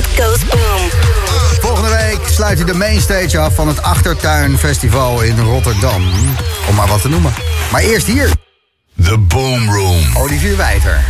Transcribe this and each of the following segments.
beat goes boom. Volgende week sluit hij de mainstage af van het Achtertuin Festival in Rotterdam. Om maar wat te noemen. Maar eerst hier. The Boom Room. Olivier Wijter.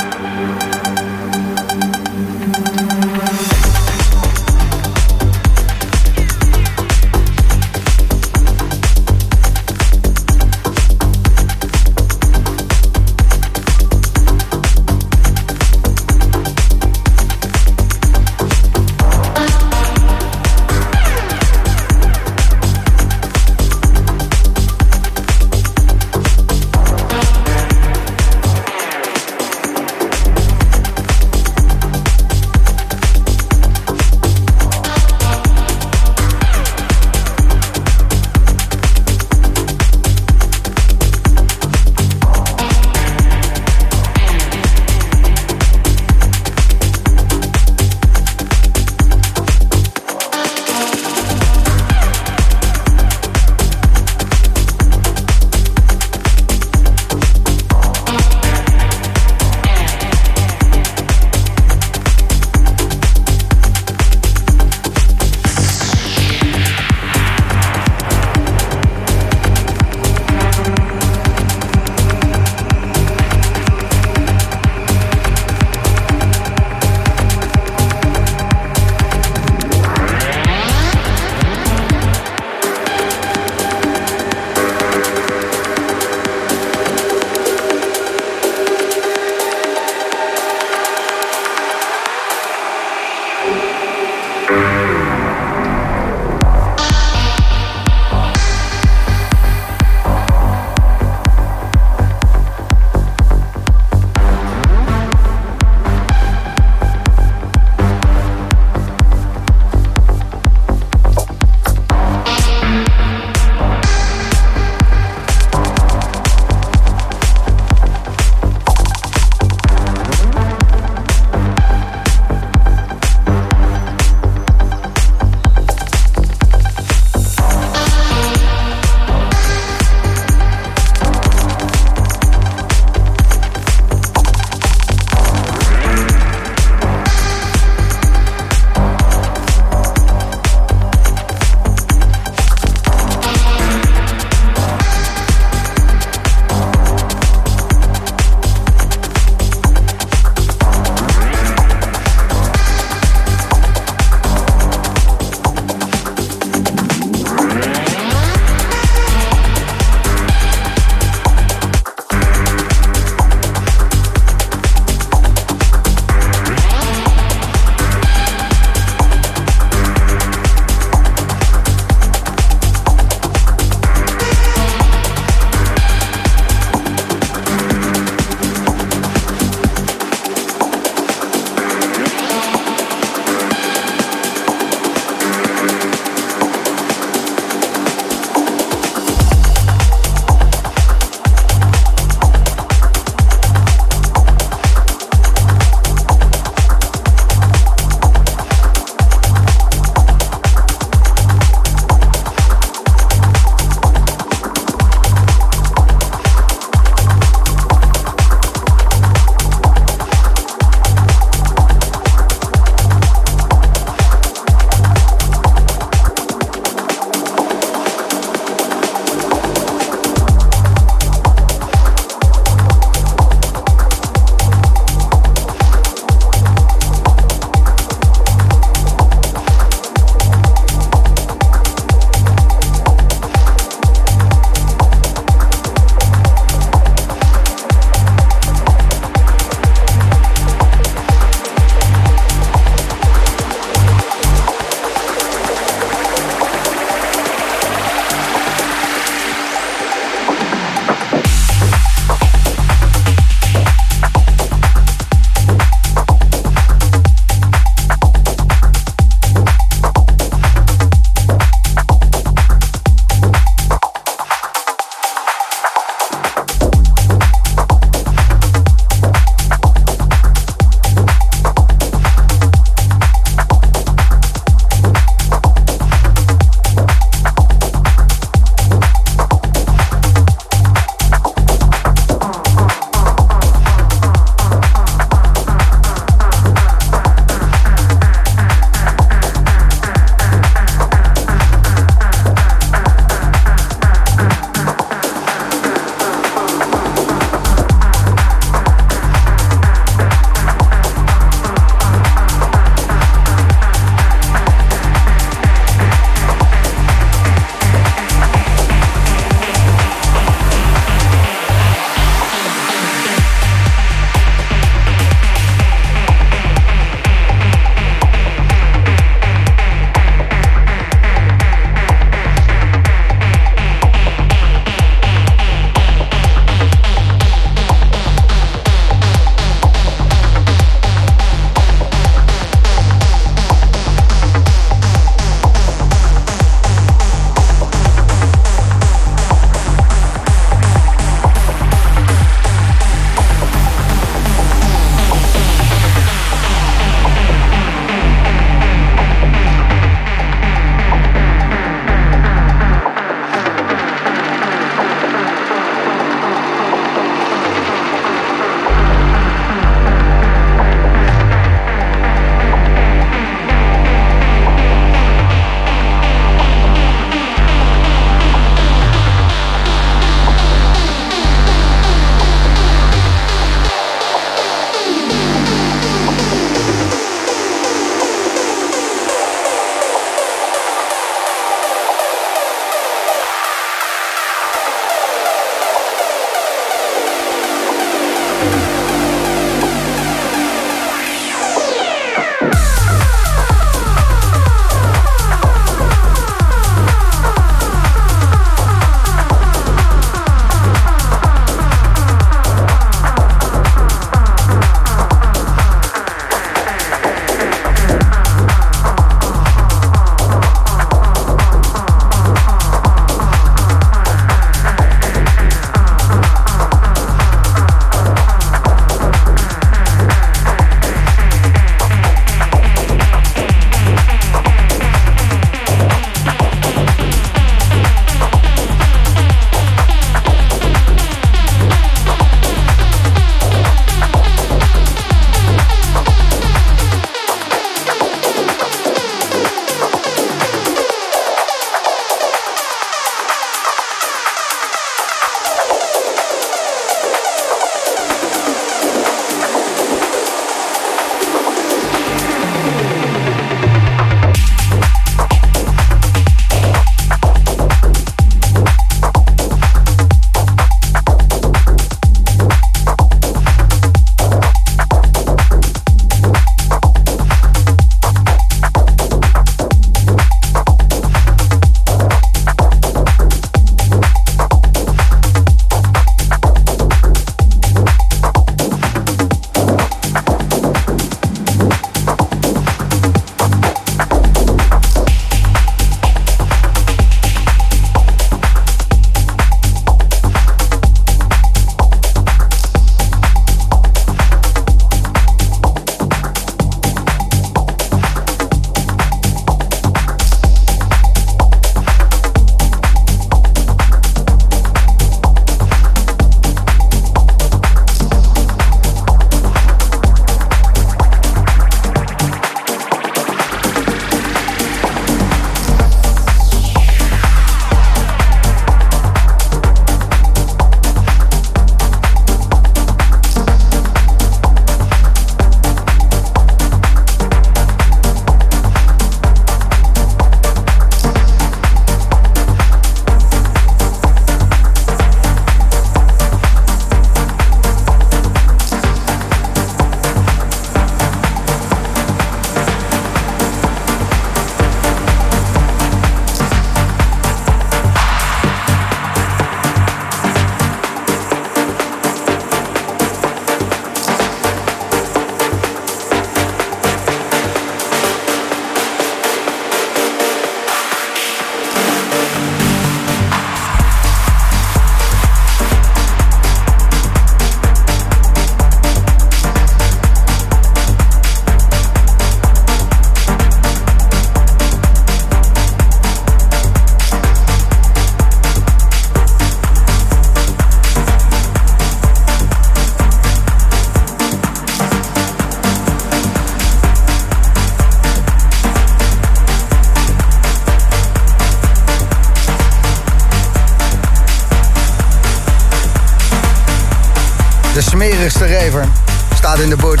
De smerigste rever staat in de boot.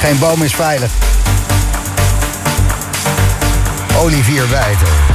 Geen boom is veilig. Olivier Wijter.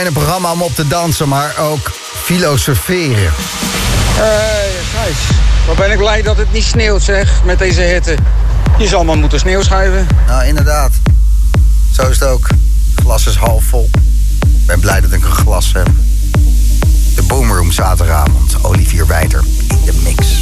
Alleen een programma om op te dansen, maar ook filosoferen. Hé, hey, Gijs. Wat ben ik blij dat het niet sneeuwt, zeg, met deze hitte. Je zal maar moeten sneeuw schuiven. Nou, inderdaad. Zo is het ook. Het glas is half vol. Ik ben blij dat ik een glas heb. De Boomroom zaterdagavond. Olivier Wijter in de mix.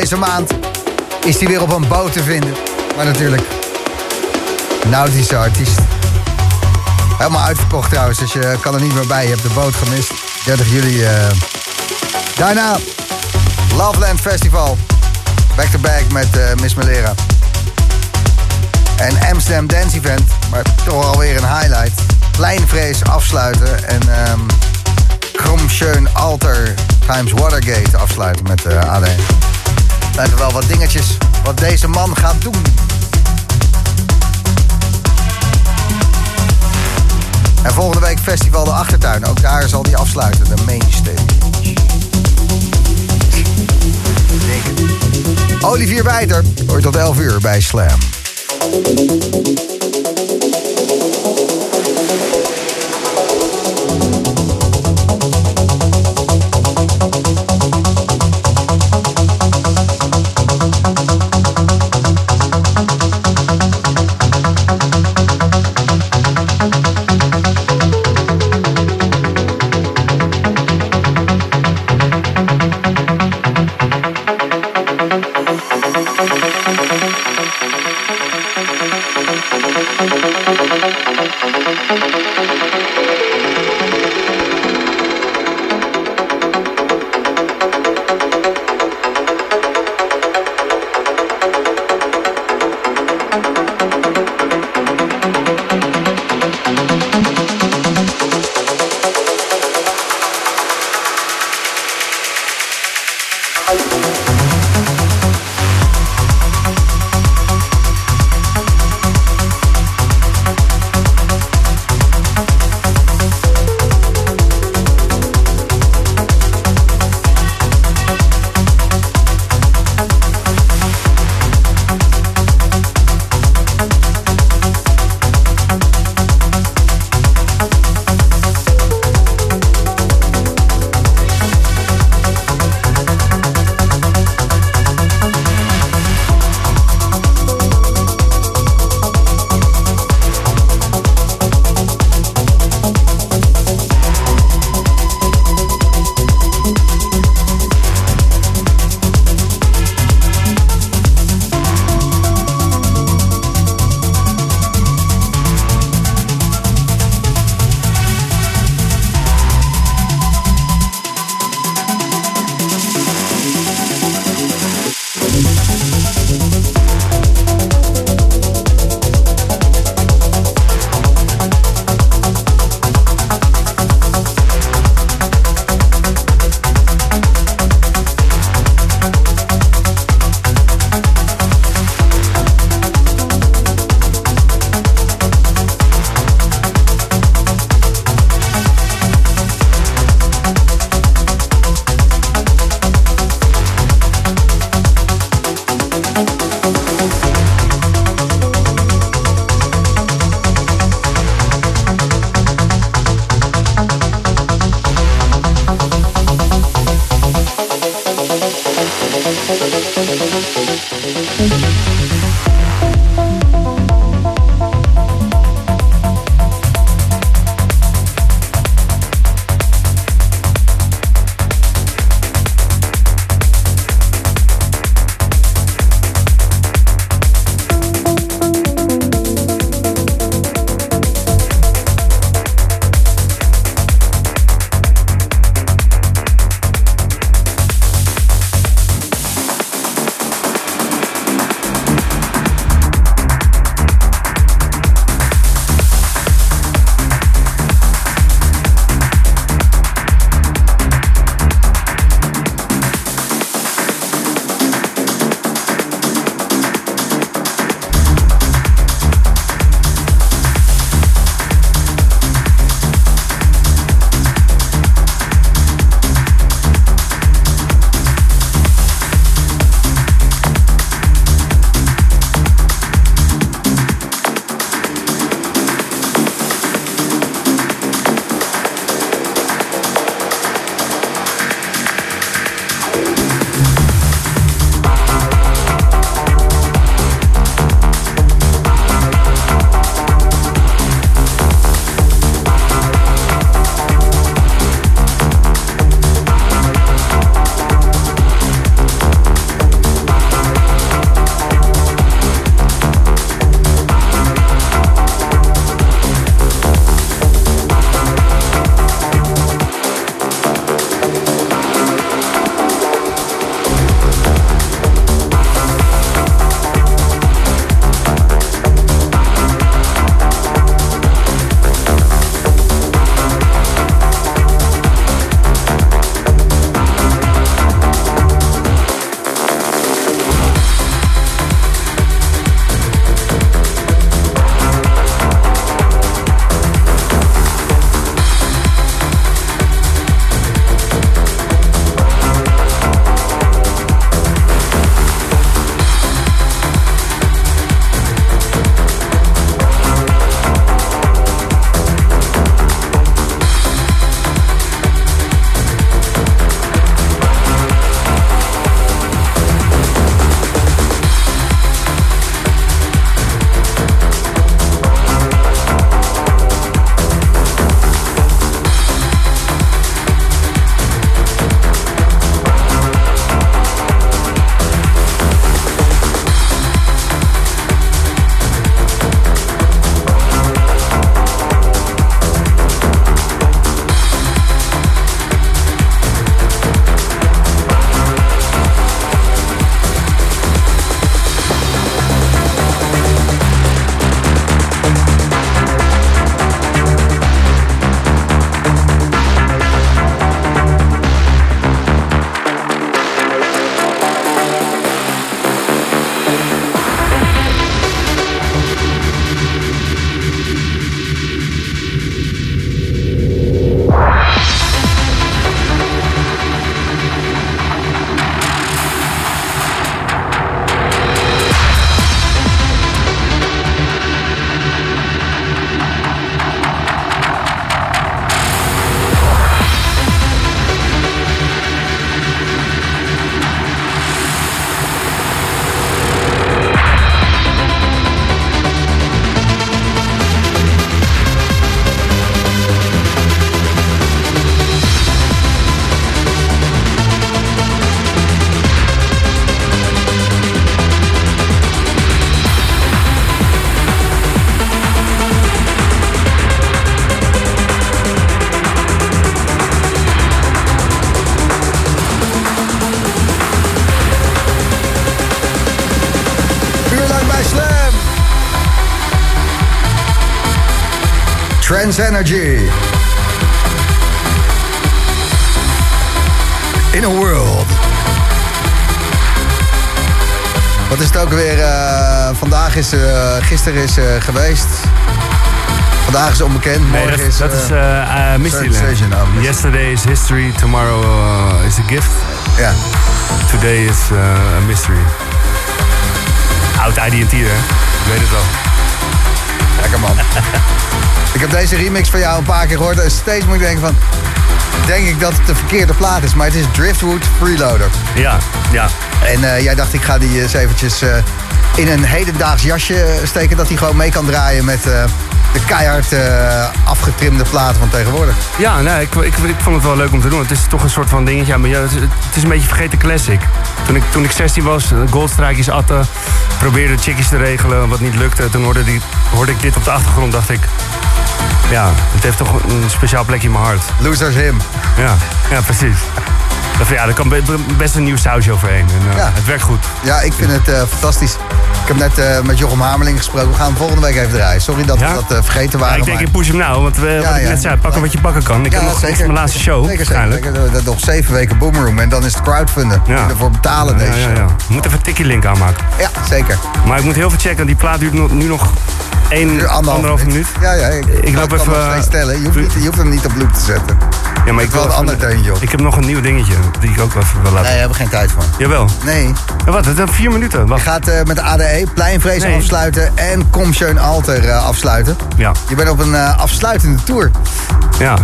Deze maand is hij weer op een boot te vinden. Maar natuurlijk, nautische artiest. Helemaal uitverkocht trouwens, dus je kan er niet meer bij. Je hebt de boot gemist. 30 juli. Uh... Daarna Loveland Festival. Back-to-back met uh, Miss Malera. En Amsterdam Dance Event, maar toch alweer een highlight. Kleinvrees afsluiten en um, Kromschön Alter times Watergate afsluiten met uh, AD. Zijn wel wat dingetjes wat deze man gaat doen. En volgende week Festival de Achtertuin. Ook daar zal hij afsluiten, de mainstage. Olivier Wijter, hoort tot 11 uur bij Slam. Energy. In a world. Wat is het ook weer? eh, vandaag is, eh, gisteren is eh, geweest. Vandaag is onbekend. Nee, Morgen dat, is. dat is uh, Mysteryland. Oh, Mystery. Yesterday is history, tomorrow uh, is a gift. ja. Today is uh, a mystery. Oud IDT, hè? Ik weet het wel. Lekker man. ik heb deze remix van jou een paar keer gehoord. En steeds moet ik denken van... Denk ik dat het de verkeerde plaat is. Maar het is Driftwood Freeloader. Ja, ja. En eh, jij dacht ik ga die eens eventjes eh, in een hedendaags jasje steken. Dat hij gewoon mee kan draaien met eh, de keihard afgetrimde platen van tegenwoordig. Ja, nee, ik, ik, ik vond het wel leuk om te doen. Het is toch een soort van dingetje. Ja, maar ja, het, is- het is een beetje vergeten classic. Toen ik, toen ik 16 was, goldstrijkjes atten, probeerde chickies te regelen, wat niet lukte. Toen hoorde, die, hoorde ik dit op de achtergrond, dacht ik... Ja, het heeft toch een speciaal plekje in mijn hart. Losers Him. Ja, ja precies. Dat, ja, er kan be- best een nieuw sausje overheen. En, eh, Ja. Het werkt goed. Ja, ik vind het eh, fantastisch. Ik heb net eh, met Jochem Hamerling gesproken. We gaan hem volgende week even draaien. Sorry dat Ja? we dat vergeten Ja, waren. ik denk, maar- ik push hem nou, want we, wat ik ja. net zei, pakken wat je pakken kan. Ik heb nog, mijn laatste show, Zeker, waarschijnlijk. zeker. Dat- Nog zeven weken Boomroom en dan is het crowdfunden. Ja. Ervoor betalen Ja, deze ja, ja. Moet even een tikkie link aanmaken. Ja, zeker. Maar ik moet heel veel checken. Die plaat duurt nu nog één, Anderhalf minuut. Ja, ja. Ik, loop even. Je hoeft, niet, je hoeft hem niet op loop te zetten. Ja, maar ik wel wil een ander deuntje op. Ik heb nog een nieuw dingetje die ik ook wel even wil laten. Nee, daar hebben we geen tijd voor. Jawel. Nee. Ja, wat? Het is vier minuten. Je Wacht. gaat eh, met de ADE Pleinvrees Nee. afsluiten en Kom Alter eh, afsluiten. Ja, Je bent op een eh, afsluitende tour. ja.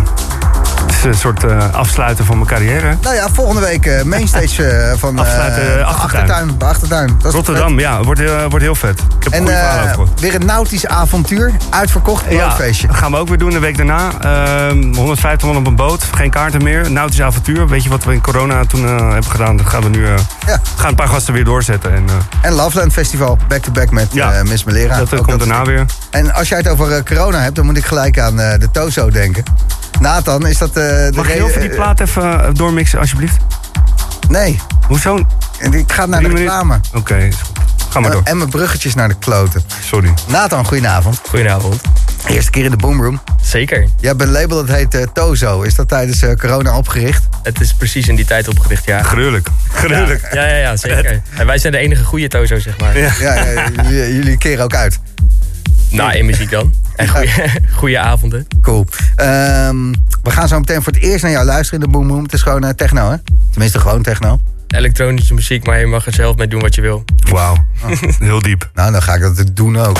Het is een soort eh, afsluiten van mijn carrière. Nou ja, volgende week eh, mainstage eh, van Afsluiten, de Achtertuin. achtertuin. De achtertuin. Dat is Rotterdam, ja, wordt, heel- wordt heel vet. Ik heb En weer een nautisch avontuur. Uitverkocht Ja, broodfeestje. dat gaan we ook weer doen de week daarna. Ehm 150 man op een boot, geen kaarten meer. Nautisch avontuur. Weet je wat we in corona toen hebben gedaan? Dat gaan we nu. Ja. gaan een paar gasten weer doorzetten. En, En Loveland Festival. Back-to-back met Ja. Miss Melera. dat komt daarna weer. En als jij het over corona hebt, dan moet ik gelijk aan de Tozo denken. Nathan, is dat eh, de Mag je reden- over die plaat even eh, doormixen, alsjeblieft? Nee, Hoezo? ik ga naar de reclame. Oké, is goed. Ga maar door. En mijn bruggetjes naar de kloten. Sorry. Nathan, goedenavond. Goedenavond. Eerste keer in de Boomroom. Zeker. Je hebt een label dat heet eh, Tozo. Is dat tijdens eh, corona opgericht? Het is precies in die tijd opgericht, ja. Gruwelijk. Gruwelijk. Ja, ja, ja, zeker. En wij zijn de enige goede Tozo, zeg maar. Ja. Ja, ja, jullie, jullie keren ook uit. Nou, in muziek dan. En goede, goede avonden. Cool. Ehm, we gaan zo meteen voor het eerst naar jou luisteren in de Boomroom. Het is gewoon eh, techno, hè? Tenminste, gewoon techno. Elektronische muziek, maar je mag er zelf mee doen wat je wil. Wauw. Heel diep. Nou, dan ga ik dat doen ook.